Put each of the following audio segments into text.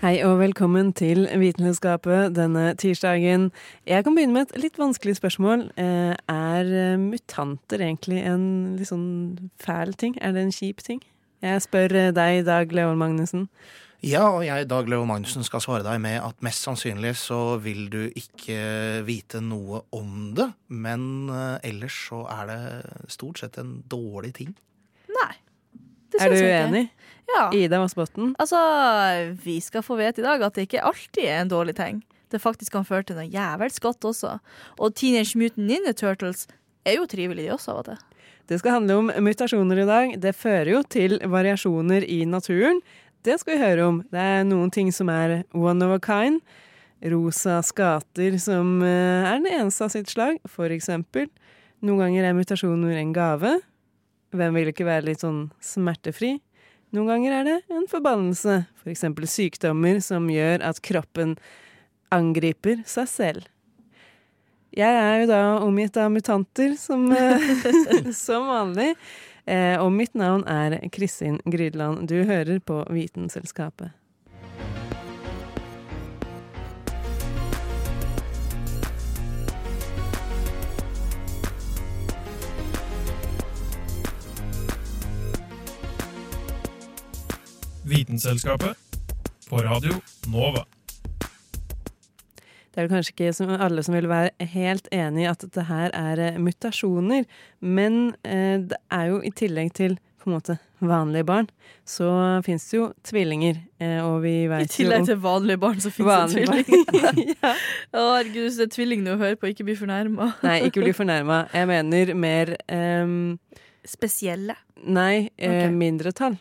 Hei og velkommen til Vitenskapet denne tirsdagen. Jeg kan begynne med et litt vanskelig spørsmål. Eh, Er eh, mutanter egentlig en litt sånn fæl ting? Er det en kjip ting? Jeg spør eh, deg, Dag Leon Magnussen. Ja, og jeg, Dag Leo Magnussen, skal svare deg med at mest sannsynlig så vil du ikke vite noe om det, men ellers så er det stort sett en dårlig ting. Er du uenig? Ja. Ida Vassbotn? Altså, vi skal få vite i dag at det ikke alltid er en dårlig ting. Det faktisk kan føre til noe jævels godt også. Og Teenage Mutant Ninja Turtles er jo trivelig, de også av og til. Det skal handle om mutasjoner i dag. Det fører jo til variasjoner i naturen. Det skal vi høre om. Det er noen ting som er one of a kind. Rosa skater som eh, er den eneste av sitt slag, for eksempel. Noen ganger er mutasjoner en gave. Hvem vil ikke være litt sånn smertefri? Noen ganger er det en forbannelse, for eksempel sykdommer som gjør at kroppen angriper seg selv. Jeg er jo da omgitt av mutanter, som, eh, som vanlig. Eh, og mitt navn er Kristin Grydland. Du hører på Vitenselskapet. Vitenselskapet på Radio Nova. Det er vel kanskje ikke som alle som vil være helt enig i at dette her er eh, mutasjoner, men eh, det er jo i tillegg til på en måte vanlige barn, så fins det jo tvillinger, eh, og vi I veit jo tillegg til vanlige barn, så finnes det tvillinger. ja. Å, herregud, hvis det er tvillingene å høre på, ikke bli fornærma. Nei, ikke bli fornærma. Jeg mener mer um, Spesielle. Nei, eh, Ok. mindretall.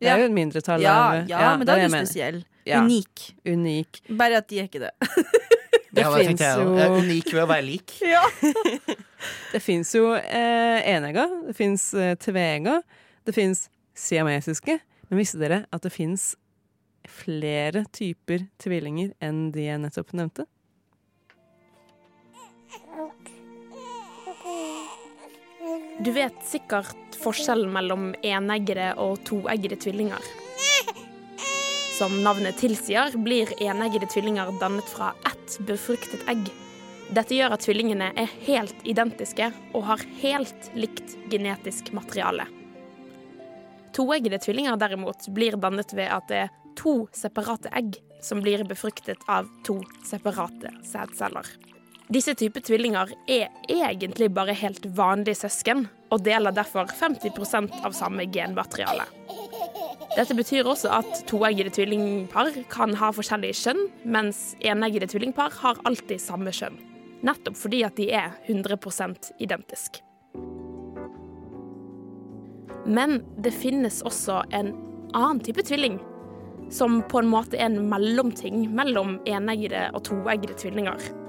Det Ja. er jo en mindretall Ja, ja, ja, men da er du spesiell. Ja. Unik. Unik. Bare at de er ikke det. Det ja, tenkte jo- Jeg er unik ved å være lik. Det fins jo eh, enegger, det fins eh, tveegger, det fins siamesiske. Men visste dere at det fins flere typer tvillinger enn de jeg nettopp nevnte? Du vet sikkert forskjellen mellom eneggere og toeggede tvillinger. Som navnet tilsier, blir eneggede tvillinger dannet fra ett befruktet egg. Dette gjør at tvillingene er helt identiske og har helt likt genetisk materiale. Toeggede tvillinger derimot blir dannet ved at det er to separate egg som blir befruktet av to separate sædceller. Disse typer tvillinger er egentlig bare helt vanlige søsken, og deler derfor 50% av samme genmateriale. Dette betyr også at toeggede tvillingpar kan ha forskjellige kjønn, mens eneggede tvillingpar har alltid samme kjønn. Nettopp fordi at de er 100% identiske. Men det finnes også en annen type tvilling, som på en måte er en mellomting mellom eneggede og toeggede tvillinger.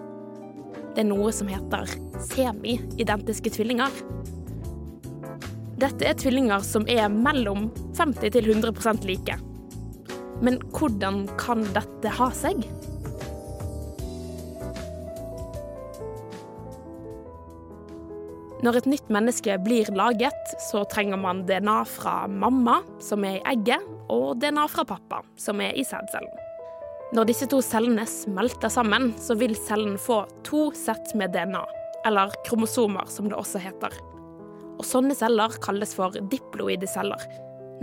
Det er noe som heter semi-identiske tvillinger. Dette er tvillinger som er mellom 50 til 100% like. Men hvordan kan dette ha seg? Når et nytt menneske blir laget, så trenger man DNA fra mamma, som er i egget, og DNA fra pappa, som er i sædcellen. Når disse to cellene smelter sammen, så vil cellen få to sett med DNA, eller kromosomer, som det også heter. Og sånne celler kalles for diploide celler,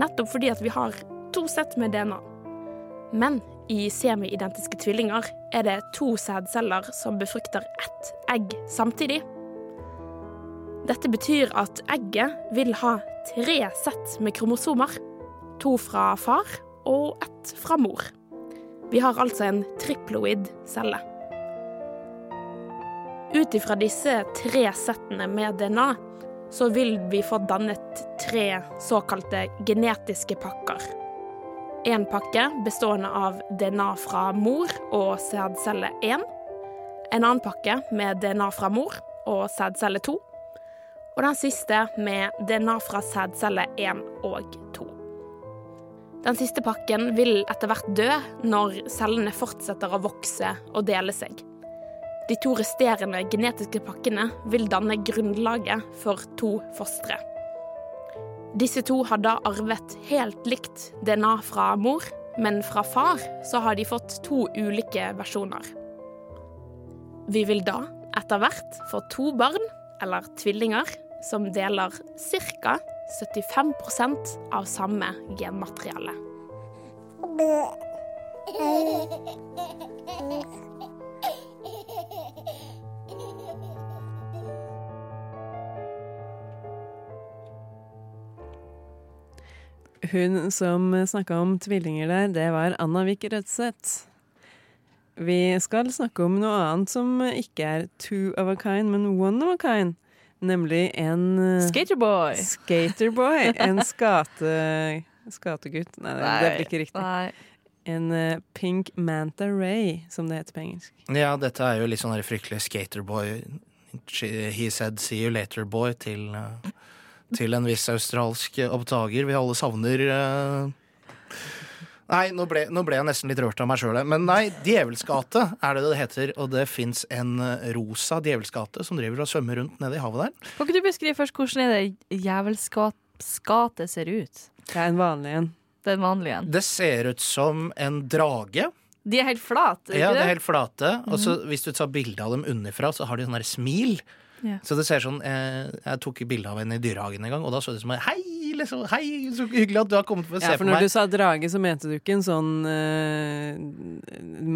nettopp fordi at vi har to sett med DNA. Men i semi-identiske tvillinger er det to sædceller som befrukter ett egg samtidig. Dette betyr at egget vil ha tre sett med kromosomer. To fra far og ett fra mor. Vi har altså en triploid celle. Ut ifra disse tre settene med DNA så vil vi få dannet tre såkalte genetiske pakker. En pakke bestående av DNA fra mor og sædcelle 1. En annen pakke med DNA fra mor og sædcelle 2. Og den siste med DNA fra sædcelle 1 og 2. Den siste pakken vil etter hvert dø når cellene fortsetter å vokse og dele seg. De to resterende genetiske pakkene vil danne grunnlaget for to fostre. Disse to har da arvet helt likt DNA fra mor, men fra far så har de fått to ulike versjoner. Vi vil da etter hvert få to barn, eller tvillinger, som deler ca. 75% av samme genmateriale. Hun som snakka om tvillinger der, det var Anna Vik Rødseth. Vi skal snakke om noe annet som ikke er two of a kind, men one of a kind. Nemlig en eh, Skaterboy. skaterboy. En skate... Skategutt. Nei, nei, det blir ikke riktig. Nei. En uh, pink manta ray, som det heter på engelsk. Ja, dette er jo litt sånn fryktelig skaterboy. He said see you later, boy, til, uh, til en viss australsk oppdager vi alle savner. eh. Nei, nå ble, nå ble jeg nesten litt rørt av meg sjøl. Men nei, Djevelsgate er det det heter. Og det fins en eh, rosa djevelsgate som driver og svømmer rundt nede i havet der. Kan ikke du beskrive først hvordan er det djevelsgate ser ut? Det er en vanlig en. Det, vanlige en. Det ser ut som en drage. De er helt flate, Ja, de det er helt flate. Og så hvis du tar bilde av dem underfra, så har de sånn der smil. Ja. Så det ser sånn Jeg, Jeg tok bilde av henne i dyrehagen en gang, og da så det ut som Hei, liksom, hei, så hyggelig at du har kommet for å Ja, se for på når du sa drage, så mente du ikke en sånn uh,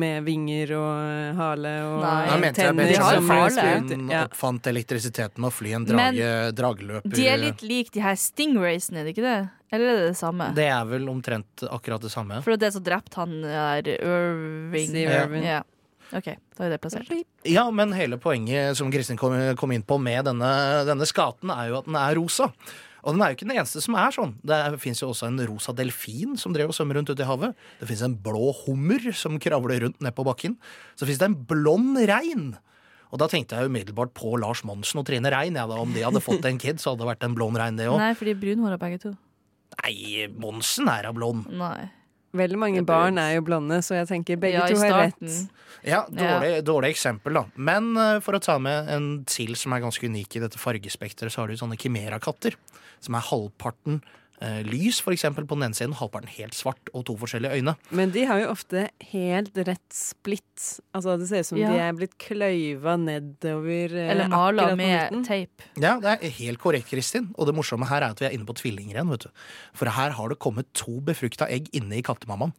med vinger og eh, hale og Nei. jeg mente jeg tenner jo Benjamin farle. Ja. oppfant elektrisiteten og fly en drage, drageløper De er litt lik de her stingraysene, er det ikke det? Eller er det det samme? Det er vel omtrent akkurat det samme. For det er det som drepte han der Irving. Steve Ja. Ja. OK, da er det plassert. Ja, men hele poenget som Kristin kom, kom inn på med denne, denne skaten, er jo at den er rosa. Og den er jo ikke den eneste som er sånn. Det fins jo også en rosa delfin som drev og svømmer rundt ute i havet. Det fins en blå hummer som kravler rundt ned på bakken. Så fins det en blond rein. Og da tenkte jeg umiddelbart på Lars Monsen og Trine Rein. Ja, da, om de hadde fått en kid, så hadde det vært en blond rein, det òg. Nei, for de er brunhåra begge to. Nei, Monsen er da blond. Nei. Veldig mange er barn er jo blonde, så jeg tenker begge Ja, to har rett. Ja, dårlig, dårlig eksempel, da. Men uh, for å ta med en til som er ganske unik i dette fargespekteret, så har du sånne Kimera-katter. Som er halvparten eh, lys, eksempel, på den ene siden, halvparten helt svart og to forskjellige øyne. Men de har jo ofte helt rett splitt. Altså Det ser ut som Ja. de er blitt kløyva nedover. eh, Eller mala med teip. Ja, det er helt korrekt, Kristin. Og det morsomme her er at vi er inne på tvillinger igjen, vet du. For her har det kommet to befrukta egg inne i kattemammaen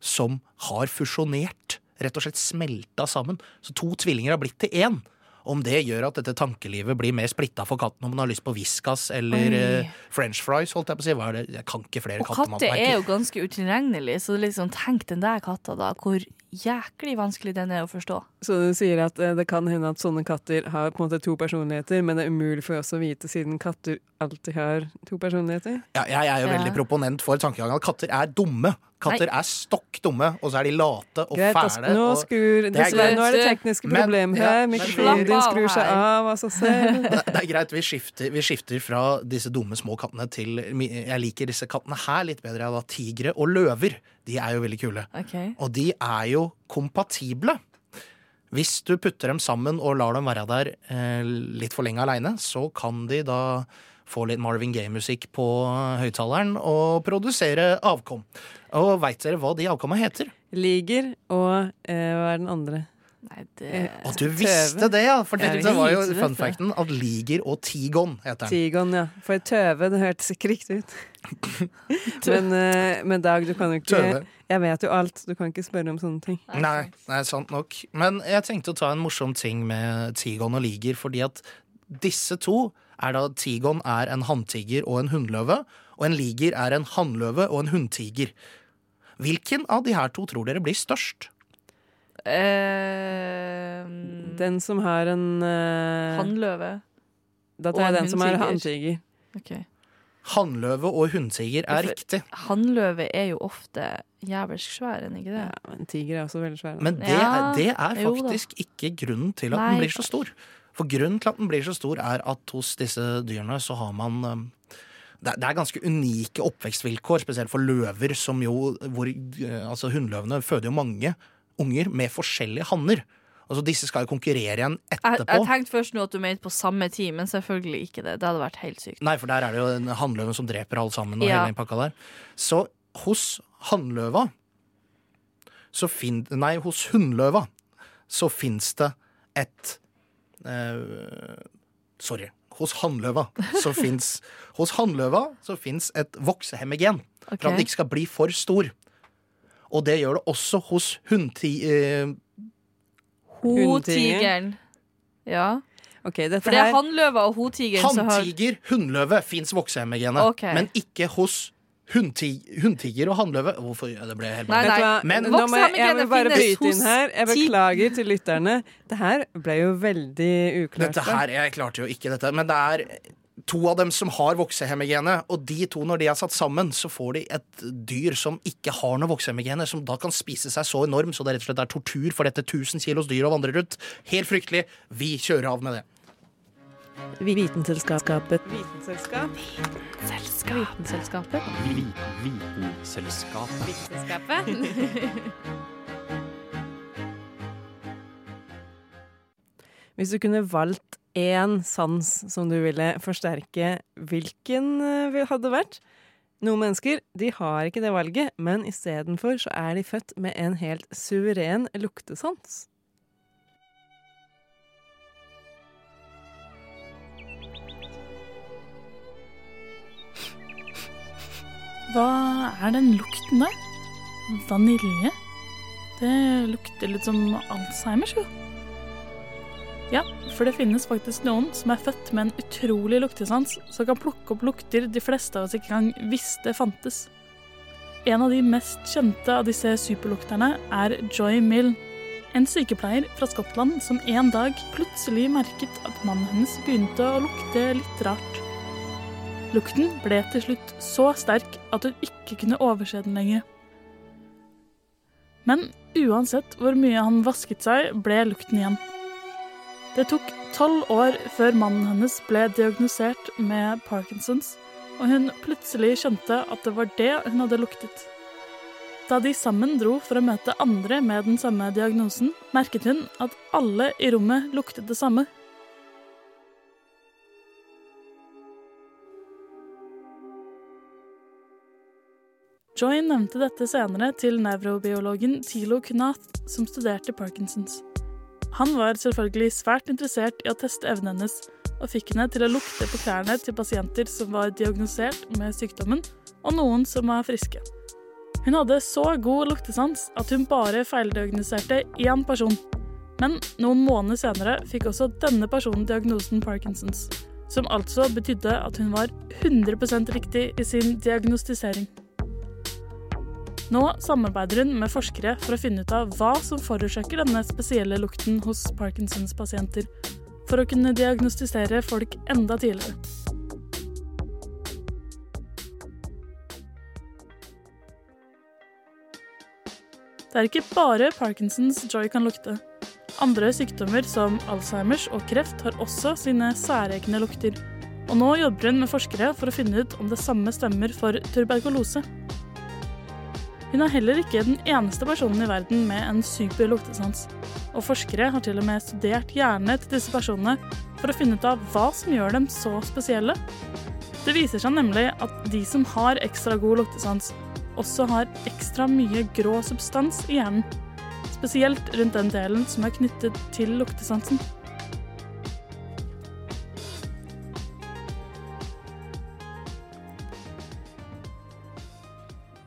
som har fusjonert. Rett og slett smelta sammen. Så to tvillinger har blitt til én. Om det gjør at dette tankelivet blir mer splitta for katten om den har lyst på Whiskas eller Oi. eh, french fries, holdt jeg på å si. Hva er det? Jeg kan ikke flere Og katter er jo ganske utilregnelig, så liksom tenk den der katta, da. Hvor jæklig vanskelig den er å forstå. Så du sier at eh, det kan hende at sånne katter har på en måte to personligheter, men det er umulig for oss å vite siden katter alltid har to personligheter? Ja, jeg er jo Ja. veldig proponent for tankegangen at katter er dumme. Katter er stokk dumme, og så er de late og Greit, fæle. nå, og skur, er greit. nå er det tekniske Men- problemer her. men- Mikrofonen din skrur seg av av seg selv. det, det er greit, vi skifter, vi skifter fra disse dumme små kattene til Jeg liker disse kattene her litt bedre. Da. Tigre og løver. De er jo veldig kule. Okay. Og de er jo kompatible. Hvis du putter dem sammen og lar dem være der eh, litt for lenge aleine, så kan de da få litt Marvin Gaye-musikk på høyttaleren og produsere avkom. Og veit dere hva de avkomma heter? Liger og eh, hva er den andre? Nei, det Eh, Og du visste det, ja! For det dette var jo fun facten at liger og tigon heter den. Tigon, ja. For tøve, det hørtes ikke riktig ut. men, eh, men Dag, du kan jo ikke Tøve. Jeg vet jo alt, du kan ikke spørre om sånne ting. Nei, nei, sant nok. Men jeg tenkte å ta en morsom ting med tigon og liger, fordi at disse to er da Tigon er en hanntiger og en hunnløve, og en liger er en hannløve og en hunntiger. Hvilken av de her to tror dere blir størst? Eh, Den som har en uh, Hannløve. Da tar jeg den som er hundtiger. hanntiger. Okay. Hannløve og hunntiger er riktig. Hannløve er jo ofte jævelsk svær, er den ikke det? Ja, men tiger er også veldig svær. Men det, Ja, er- det er faktisk ikke grunnen til at Nei. den blir så stor. For grunnen til at den blir så stor, er at hos disse dyrene så har man um, det er- det er ganske unike oppvekstvilkår, spesielt for løver, som jo hvor, eh, Altså, hunnløvene føder jo mange unger med forskjellige hanner. Altså, disse skal jo konkurrere igjen etterpå. jeg tenkte først nå at du mente på samme tid, men selvfølgelig ikke det. Det hadde vært helt sykt. Nei, for der er det jo en hannløve som dreper alle sammen. Og Ja. hele den pakka der. Så hos hannløva så fin, Nei, hos hunnløva så fins det et eh, Sorry. Hos hannløva så fins Hos hannløva så fins et voksehemmegen for at den ikke skal bli for stor. Og det gjør det også hos hunnti... Eh, Hotigeren. Ja. Okay, dette For det er hannløva og hotigeren som har Hanntiger, hunnløve fins voksehemmegenet, okay. men ikke hos hunnti- hunntiger og hannløve. Hvorfor? Ja, det ble helt Nei, nei. Men- Nå må jeg, jeg bare bryte inn her. Jeg beklager til lytterne. Det her ble jo veldig uklart. Dette her, Jeg klarte jo ikke dette, men det er to av dem som har voksehemmegene, og de to, når de er satt sammen, så får de et dyr som ikke har noe voksehemmegene, som da kan spise seg så enorm, så det rett og slett er tortur for dette 1000 kilos dyr å vandre rundt. Helt fryktelig. Vi kjører av med det. Vitenselskapet. Vitenselskap. Vitenselskapet. Vitenselskapet. Hvis du kunne valgt én sans som du ville forsterke, hvilken eh, hadde vært? Noen mennesker de har ikke det valget, men istedenfor så er de født med en helt suveren luktesans. Hva er den lukten der? Vanilje? Det lukter litt som Alzheimers, jo. Ja, for det finnes faktisk noen som er født med en utrolig luktesans, som kan plukke opp lukter de fleste av oss ikke engang visste fantes. En av de mest kjente av disse superlukterne er Joy Mill, en sykepleier fra Skottland som en dag plutselig merket at mannen hennes begynte å lukte litt rart. Lukten ble til slutt så sterk at hun ikke kunne overse den lenger. Men uansett hvor mye han vasket seg, ble lukten igjen. Det tok tolv år før mannen hennes ble diagnosert med Parkinsons, og hun plutselig skjønte at det var det hun hadde luktet. Da de sammen dro for å møte andre med den samme diagnosen, merket hun at alle i rommet luktet det samme. Joy nevnte dette senere til nevrobiologen Tilo Kunath, som studerte Parkinsons. Han var selvfølgelig svært interessert i å teste evnen hennes, og fikk henne til å lukte på klærne til pasienter som var diagnosert med sykdommen, og noen som var friske. Hun hadde så god luktesans at hun bare feildiagnoserte én person. Men noen måneder senere fikk også denne personen diagnosen Parkinsons, som altså betydde at hun var 100% riktig i sin diagnostisering. Nå samarbeider hun med forskere for å finne ut av hva som forårsaker denne spesielle lukten hos Parkinsons pasienter, for å kunne diagnostisere folk enda tidligere. Det er ikke bare Parkinsons Joy kan lukte. Andre sykdommer som Alzheimers og kreft har også sine særegne lukter. Og nå jobber hun med forskere for å finne ut om det samme stemmer for tuberkulose. Hun er heller ikke den eneste personen i verden med en super luktesans. Og forskere har til og med studert hjernene til disse personene for å finne ut av hva som gjør dem så spesielle. Det viser seg nemlig at de som har ekstra god luktesans, også har ekstra mye grå substans i hjernen. Spesielt rundt den delen som er knyttet til luktesansen.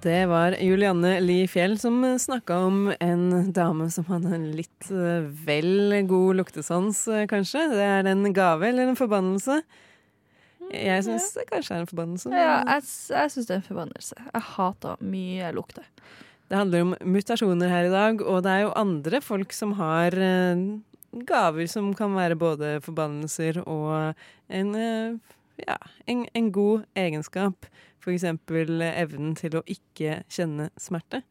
Det var Julianne Li Fjell som snakka om en dame som hadde en litt eh, vel god luktesans, eh, kanskje. Det er en gave eller en forbannelse? Jeg syns det kanskje er en forbannelse. Ja, jeg, jeg syns det er en forbannelse. Jeg hater mye lukter. Det handler om mutasjoner her i dag, og det er jo andre folk som har eh, gaver som kan være både forbannelser og en, ja, en, en god egenskap. For eksempel evnen til å ikke kjenne smerte.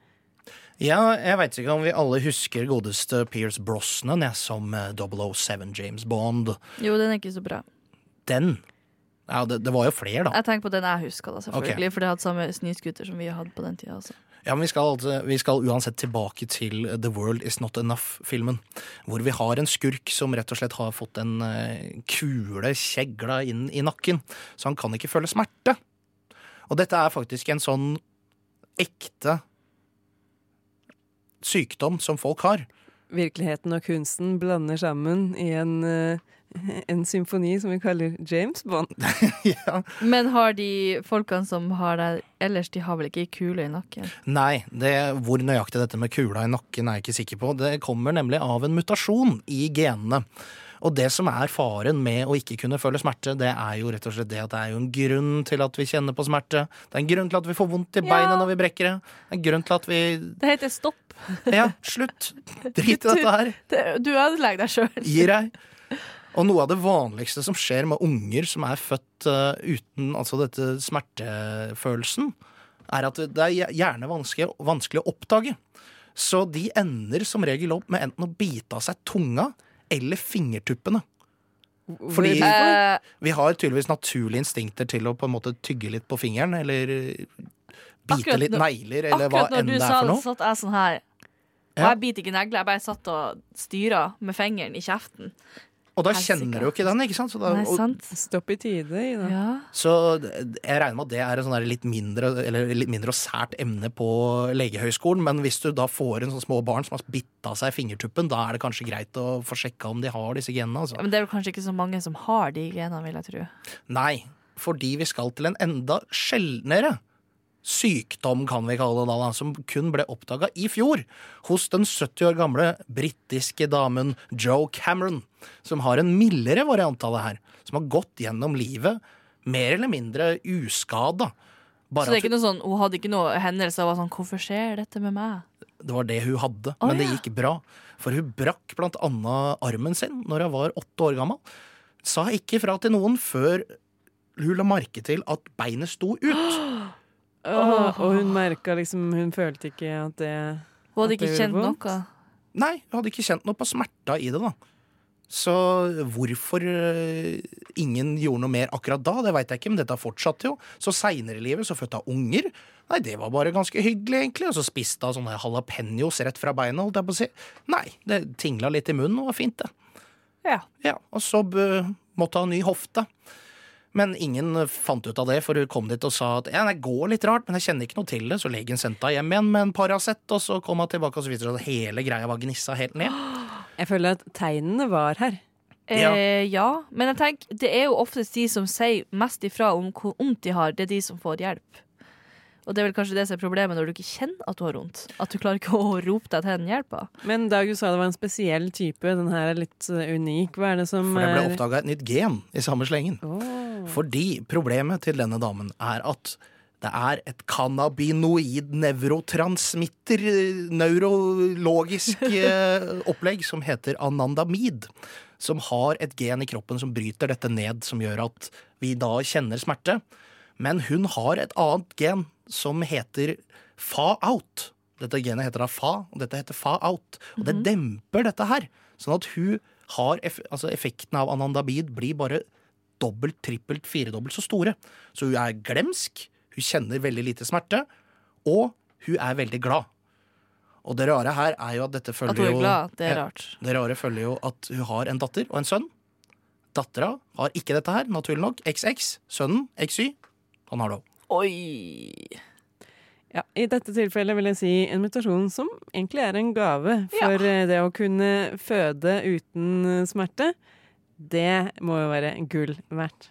Ja, jeg veit ikke om vi alle husker godeste Pierce Brosnan jeg, som eh, 007 James Bond. Jo, den er ikke så bra. Den. Ja, det, det var jo flere, da. Jeg tenker på den jeg husker, da, selvfølgelig. For det hadde samme snøscooter som vi hadde på den tida. Altså. Ja, men vi skal, altså- vi skal uansett tilbake til The World Is Not Enough-filmen. Hvor vi har en skurk som rett og slett har fått en eh, kule kjegla inn i nakken. Så han kan ikke føle smerte. Og dette er faktisk en sånn ekte sykdom som folk har. Virkeligheten og kunsten blander sammen i en, eh, en symfoni som vi kaller James Bond. ja. Men har de folkene som har det ellers, de har vel ikke kule i nakken? Nei, det, hvor nøyaktig dette med kula i nakken er jeg ikke sikker på. Det kommer nemlig av en mutasjon i genene. Og det som er faren med å ikke kunne føle smerte, det er jo rett og slett det at det er jo en grunn til at vi kjenner på smerte. Det er en grunn til at vi får vondt i Ja. beinet når vi brekker det. Det er en grunn til at vi Det heter stopp. Ja, slutt! Drit i dette her. Du, du ødelegger deg sjøl. Gi deg. Og noe av det vanligste som skjer med unger som er født uh, uten altså dette smertefølelsen, er at det er gjerne vanskelig, vanskelig å oppdage. Så de ender som regel opp med enten å bite av seg tunga eller fingertuppene. Fordi Eh, vi har tydeligvis naturlige instinkter til å på en måte tygge litt på fingeren, eller bite Akkurat litt negler, eller hva enn det er for noe Akkurat når du satt jeg sånn her. Og jeg biter ikke negler, jeg bare satt og styra med fingeren i kjeften. Og da kjenner du jo ikke den, ikke sant? Så, da, Nei, og, sant? Stopp i tide, Ida. Ja. så jeg regner med at det er en sånn litt mindre Eller litt mindre og sært emne på legehøyskolen, men hvis du da får en sånn små barn som har bitt av seg fingertuppen, da er det kanskje greit å få sjekka om de har disse genene, altså. Men det er jo kanskje ikke så mange som har de genene, vil jeg tro. Nei, fordi vi skal til en enda sjeldnere sykdom, kan vi kalle det da, som kun ble oppdaga i fjor hos den 70 år gamle britiske damen Joe Cameron, som har en mildere variant av det her, som har gått gjennom livet mer eller mindre uskada. Så det er ikke noe sånn, hun hadde ikke noe hendelse av sånn 'Hvorfor skjer dette med meg?' det var det hun hadde, oh, men det gikk bra. For hun brakk blant annet armen sin når hun var åtte år gammel. Sa ikke fra til noen før hun la merke til at beinet sto ut. Åh, og hun merka liksom Hun følte ikke at det Hun hadde ikke kjent vondt? noe. Nei, hun hadde ikke kjent noe på smerta i det, da. Så hvorfor eh, ingen gjorde noe mer akkurat da, det veit jeg ikke, men dette fortsatte jo. Så seinere i livet så fødte hun unger. Nei, det var bare ganske hyggelig, egentlig. Og så spiste hun sånne jalapeños rett fra beinet, holdt jeg på å si. Nei, det tingla litt i munnen og var fint, det. Ja. Ja, og så måtte hun ha ny hofte. Men ingen fant ut av det, for hun kom dit og sa at ja, det går litt rart, men jeg kjenner ikke noe til det. Så legen sendte henne hjem igjen med en Paracet, og så kom hun tilbake, og så viste det seg at hele greia var gnissa helt ned. Jeg føler at tegnene var her. Ja. Eh, ja. Men jeg tenker, det er jo oftest de som sier mest ifra om hvor vondt de har, det er de som får hjelp. Og det er vel kanskje det som er problemet når du ikke kjenner at du har vondt. At du klarer ikke å rope deg til henne hjelpa. Men Dag, du sa det var en spesiell type. Den her er litt eh, unik. Hva er det som For det ble er oppdaga et nytt gen i samme slengen. Oh. Fordi problemet til denne damen er at det er et cannabinoid nevrotransmitter, eh, neurologisk eh, opplegg som heter anandamid. Som har et gen i kroppen som bryter dette ned, som gjør at vi da kjenner smerte. Men hun har et annet gen som heter fa-out. Dette genet heter da fa, og dette heter fa-out. Og det demper dette her. Sånn at hun har eff altså effekten av anandabid blir bare dobbelt, trippelt, firedobbelt så store. Så hun er glemsk, hun kjenner veldig lite smerte, og hun er veldig glad. Og det rare her er jo at dette følger At hun er jo glad, det er rart. Det rare følger jo at hun har en datter og en sønn. Dattera har ikke dette her, naturlig nok. XX. Sønnen, XY. Han har det òg. Oi! Ja, I dette tilfellet vil jeg si en mutasjon som egentlig er en gave. For ja. det å kunne føde uten eh, smerte, det må jo være gull verdt.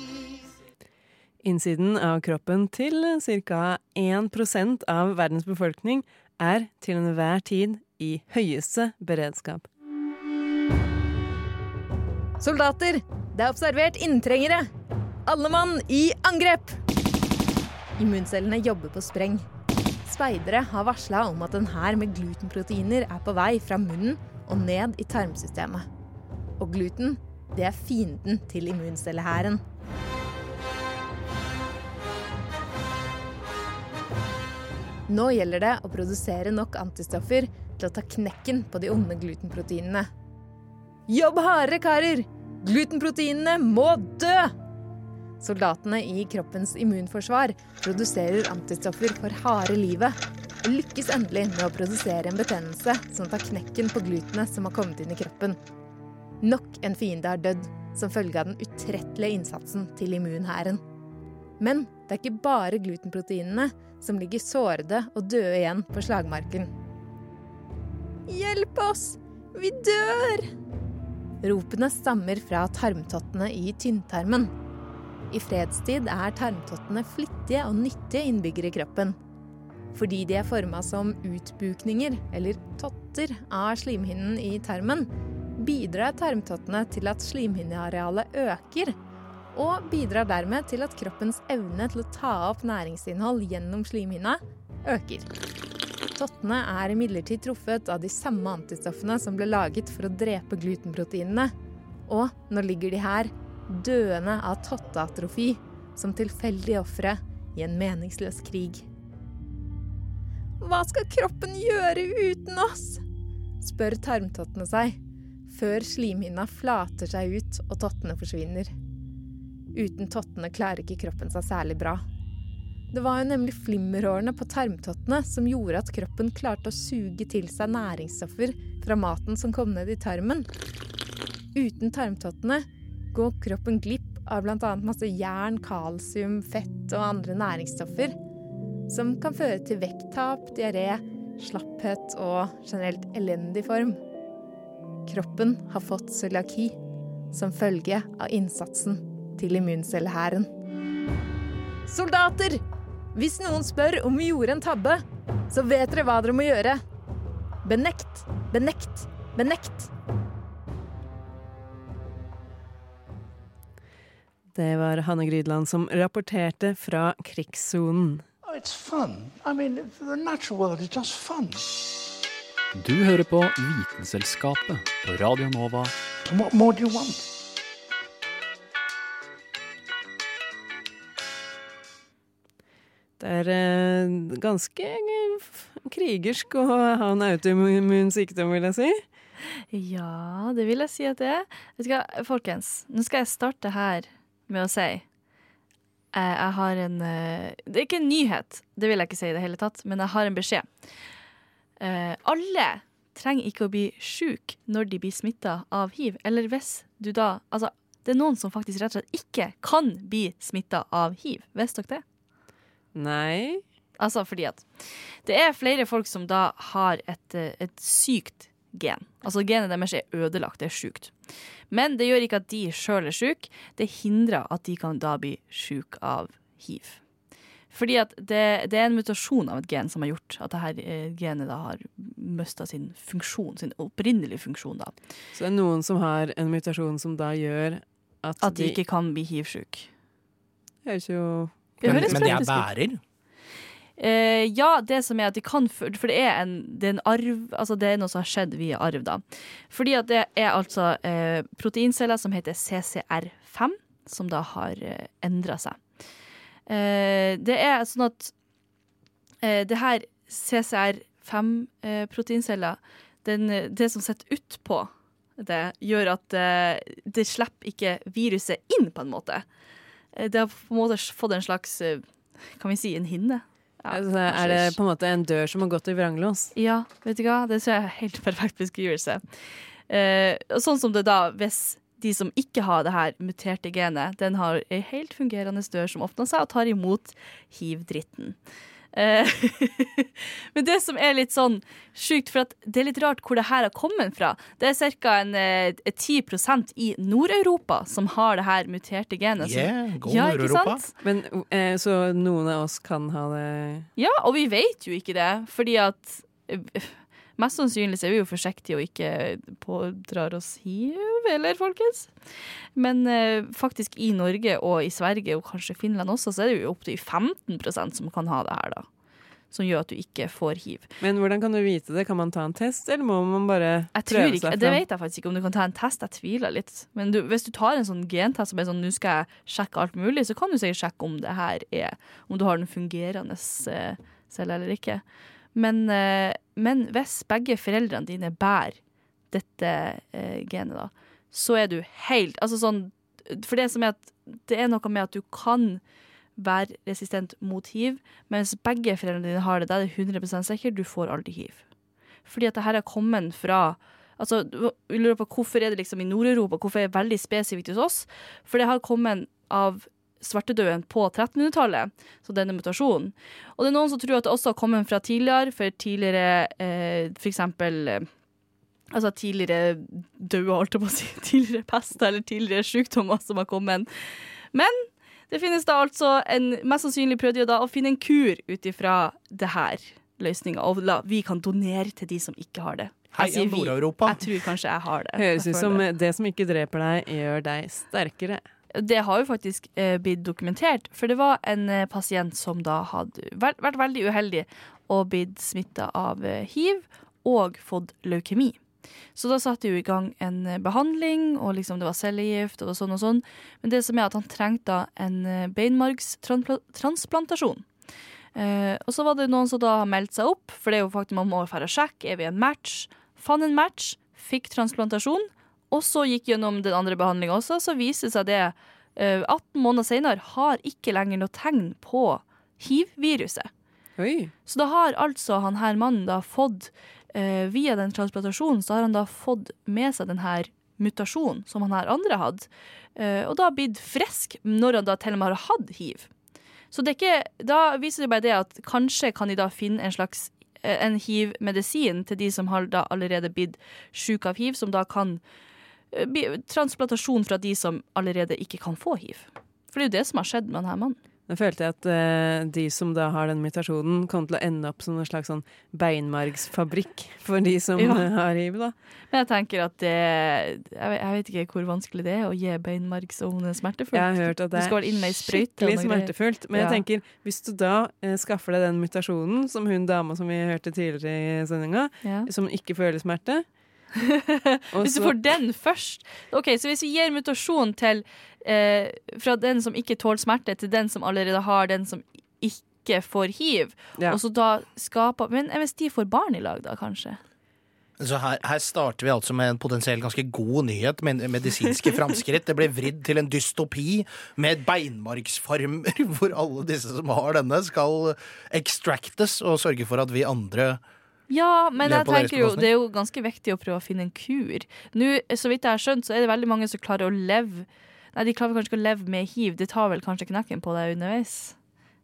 Innsiden av kroppen til ca. 1% av verdens befolkning er til enhver tid i høyeste beredskap. Soldater, det er observert inntrengere. Alle mann i angrep! Immuncellene jobber på spreng. Speidere har varsla om at en hær med glutenproteiner er på vei fra munnen og ned i tarmsystemet. Og gluten, det er fienden til immuncellehæren. Nå gjelder det å produsere nok antistoffer til å ta knekken på de onde glutenproteinene. Jobb hardere, karer! Glutenproteinene må dø! Soldatene i kroppens immunforsvar produserer antistoffer for harde livet og lykkes endelig med å produsere en betennelse som tar knekken på glutenet som har kommet inn i kroppen. Nok en fiende har dødd som følge av den utrettelige innsatsen til immunhæren. Men det er ikke bare glutenproteinene som ligger sårede og døde igjen på slagmarken. Hjelp oss! Vi dør! Ropene stammer fra tarmtottene i tynntarmen. I fredstid er tarmtottene flittige og nyttige innbyggere i kroppen. Fordi de er forma som utbukninger, eller totter, av slimhinnen i tarmen, bidrar tarmtottene til at slimhinnearealet øker, og bidrar dermed til at kroppens evne til å ta opp næringsinnhold gjennom slimhinna øker. Tottene er imidlertid truffet av de samme antistoffene som ble laget for å drepe glutenproteinene, og nå ligger de her, døende av totteatrofi, som tilfeldige ofre i en meningsløs krig. Hva skal kroppen gjøre uten oss? spør tarmtottene seg, før slimhinna flater seg ut og tottene forsvinner. Uten tottene klarer ikke kroppen seg særlig bra. Det var jo nemlig flimmerårene på tarmtottene som gjorde at kroppen klarte å suge til seg næringsstoffer fra maten som kom ned i tarmen. Uten tarmtottene går kroppen glipp av bl.a. masse jern, kalsium, fett og andre næringsstoffer, som kan føre til vekttap, diaré, slapphet og generelt elendig form. Kroppen har fått cøliaki som følge av innsatsen til immuncellehæren. Soldater! Hvis noen spør om vi gjorde en tabbe, så vet dere hva dere må gjøre. Benekt, benekt, benekt. Det var Hanne Grydland som rapporterte fra krigssonen. Oh, it's fun. I mean, the natural world is. Du hører på Vitenselskapet på Radio Nova. What more do you want? Det er eh, ganske krigersk å ha en autoimmun sykdom, vil jeg si. Ja, det vil jeg si at det er. Vet du hva, folkens, nå skal jeg starte her med å si eh, Jeg har en eh, Det er ikke en nyhet, det vil jeg ikke si i det hele tatt, men jeg har en beskjed. Alle trenger ikke å bli syk når de blir smitta av hiv, eller hvis du da Altså, det er noen som faktisk rett og slett ikke kan bli smitta av hiv. Visste dere det? Nei. Altså fordi at det er flere folk som da har et, eh, et sykt gen. Altså genet deres er ødelagt, det er sjukt. Men det gjør ikke at de sjøl er sjuke. Det hindrer at de kan da bli sjuke av hiv. Fordi at det, det, er en mutasjon av et gen som har gjort at dette her genet da har mista sin funksjon, sin opprinnelige funksjon. da. Så det er noen som har en mutasjon som da gjør at, At de ikke kan bli hiv-sjuke. Høres jo Det Men, men de er bærer. Uh, ja, det som er at de kan For det er en, det er en arv Altså det er noe som har skjedd via arv, da. Fordi at det er altså uh, proteinceller som heter CCR5, som da har uh, endra seg. Uh, det er sånn at uh, det her CCR5-proteinceller, det som sitter utpå det, gjør at eh, det slipper ikke viruset inn, på en måte. Eh, Det har på en måte fått en slags eh, Kan vi si en hinne? Ja, altså, Er det på en måte en dør som har gått i vranglås? Ja, vet du hva? Det tror jeg er helt perfekt beskrivelse. Eh, sånn som det da, hvis de som ikke har det her muterte genet, den har ei helt fungerende dør som åpner seg og tar imot hiv-dritten. Eh, Men det som er litt sånn sjukt, for at det er litt rart hvor det her har kommet fra. Det er ca. eh, 10% i Nord-Europa som har det her muterte genet. Yeah, go ja, ikke Nord-Europa. sant? Men, eh, så noen av oss kan ha det Ja, og vi vet jo ikke det, fordi at eh, Mest sannsynlig så er vi jo forsiktige og ikke pådrar oss hiv, eller folkens? Men eh, faktisk i Norge og i Sverige og kanskje Finland også, så er det jo opptil 15% som kan ha det her, da. Som gjør at du ikke får hiv. Men hvordan kan du vite det? Kan man ta en test, eller må man bare Jeg tror prøve ikke, seg det vet jeg faktisk ikke om du kan ta en test. Jeg tviler litt. Men du, hvis du tar en sånn gentest som er sånn nå skal jeg sjekke alt mulig, så kan du sikkert sjekke om det her er Om du har den fungerende eh, selv eller ikke. Men, eh, men hvis begge foreldrene dine bærer dette eh, genet, da, så er du helt Altså sånn For det som er at det er noe med at du kan være resistent mot hiv, mens begge foreldrene dine har det, da er det 100% sikkert du får aldri hiv. Fordi at det her er kommet fra Altså, vi lurer på hvorfor er det liksom i Nord-Europa, hvorfor er det veldig spesifikt hos oss? For det har kommet av svartedauden på 1300-tallet, så denne mutasjonen. Og det er noen som tror at det også har kommet fra tidligere, for tidligere eh, eksempel eh, Altså tidligere døde, holdt jeg på å si. Tidligere pest eller tidligere sykdommer som har kommet. Men det finnes da altså en Mest sannsynlig prøvde de da å finne en kur ut ifra det her løsninga, og la, vi kan donere til de som ikke har det. Jeg sier vi. Nord-Europa. Jeg tror kanskje jeg har det. Høres ut som det. det som ikke dreper deg, gjør deg sterkere. Det har jo faktisk eh, blitt dokumentert, for det var en eh, pasient som da hadde vært, vært veldig uheldig og blitt smitta av eh, hiv og fått leukemi. Så da satte jo i gang en eh, behandling, og liksom det var cellegift og sånn og sånn. Men det som er at han trengte da en eh, beinmargstransplantasjon. Eh, og så var det noen som da meldte seg opp, for det er jo faktisk man må dra og sjekke, er vi en match? Fant en match, fikk transplantasjon, og så gikk gjennom den andre behandlinga også, så viste det seg det eh, 18 måneder senere har ikke lenger noe tegn på hiv-viruset. Så da har altså han her mannen da fått, eh, via den transplantasjonen, så har han da fått med seg den her mutasjonen som han her andre hadde, eh, og da blitt frisk når han da til og med har hatt hiv. Så det er ikke, da viser det bare det at kanskje kan de da finne en slags eh, en hiv-medisin til de som har da allerede blitt syke av hiv, som da kan eh, transplantasjon fra de som allerede ikke kan få hiv. For det er jo det som har skjedd med denne mannen. Da følte jeg at uh, de som da har den mutasjonen, kommer til å ende opp som en slags sånn beinmargsfabrikk for de som Ja. eh, har hiv, da. Men jeg tenker at det Jeg vet, jeg vet ikke hvor vanskelig det er å gi beinmargsovne smertefullt. Jeg har hørt at det er skikkelig smertefullt. Men Ja. jeg tenker, hvis du da uh, skaffer deg den mutasjonen, som hun dama som vi hørte tidligere i sendinga, Ja. som ikke føler smerte Hvis du får den først Ok, Så hvis vi gir mutasjon til eh, fra den som ikke tåler smerte, til den som allerede har den som ikke får hiv, Ja. og så da skaper Men hvis de får barn i lag, da, kanskje? Så her, her starter vi altså med en potensielt ganske god nyhet med medisinske framskritt. Det ble vridd til en dystopi med beinmargsfarmer, hvor alle disse som har denne, skal extractes og sørge for at vi andre Ja, men jeg tenker jo det er jo ganske viktig å prøve å finne en kur. Nå, så vidt jeg har skjønt, så er det veldig mange som klarer å leve Nei, de klarer kanskje ikke å leve med hiv. Det tar vel kanskje knekken på deg underveis.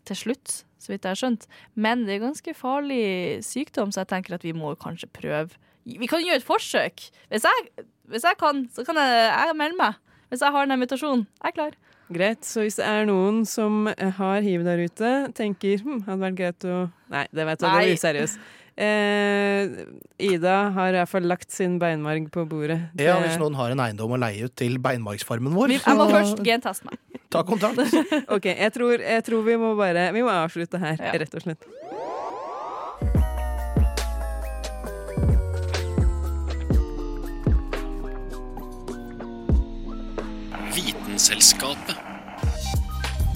Til slutt, så vidt jeg har skjønt. Men det er ganske farlig sykdom, så jeg tenker at vi må kanskje prøve Vi kan gjøre et forsøk. Hvis jeg, hvis jeg kan, så kan jeg, jeg melde meg. Hvis jeg har den mutasjonen. Jeg er klar. Greit, så hvis det er noen som har hiv der ute, tenker hm, hadde vært greit å Nei, det vet du, det er useriøst. Eh, Ida har i hvert fall lagt sin beinmarg på bordet. Ja, Hvis noen har en eiendom å leie ut til beinmargsfarmen vår, Jeg må først gentaste meg. ta kontakt. OK, jeg tror, jeg tror vi må bare Vi må avslutte her, rett og slett. Vitenselskapet.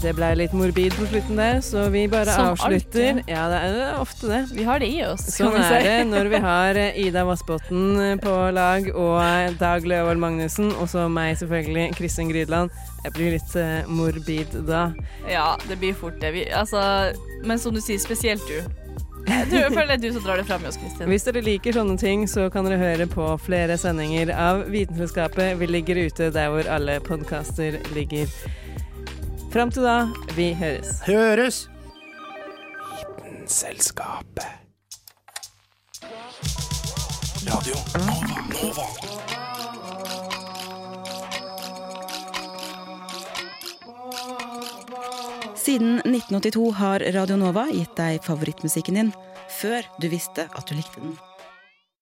Det ble litt morbid på slutten der, så vi bare Som avslutter. alltid. Ja, det er ofte det. Vi har det i oss. Sånn si. er det når vi har Ida Vassbotn på lag og Dag Løvold Magnussen, og så meg selvfølgelig, Kristin Grydland. Jeg blir litt eh, morbid da. Ja, det blir fort det. Vi, altså, men som du sier, spesielt du. Du, jeg føler det er du som drar det fram i oss, Kristin. Hvis dere liker sånne ting, så kan dere høre på flere sendinger av Vitenselskapet. Vi ligger ute der hvor alle podkaster ligger. Fram til da, vi høres. Høres! Vitenselskapet. Radio Nova. Siden 1982 har Radio Nova gitt deg favorittmusikken din før du visste at du likte den.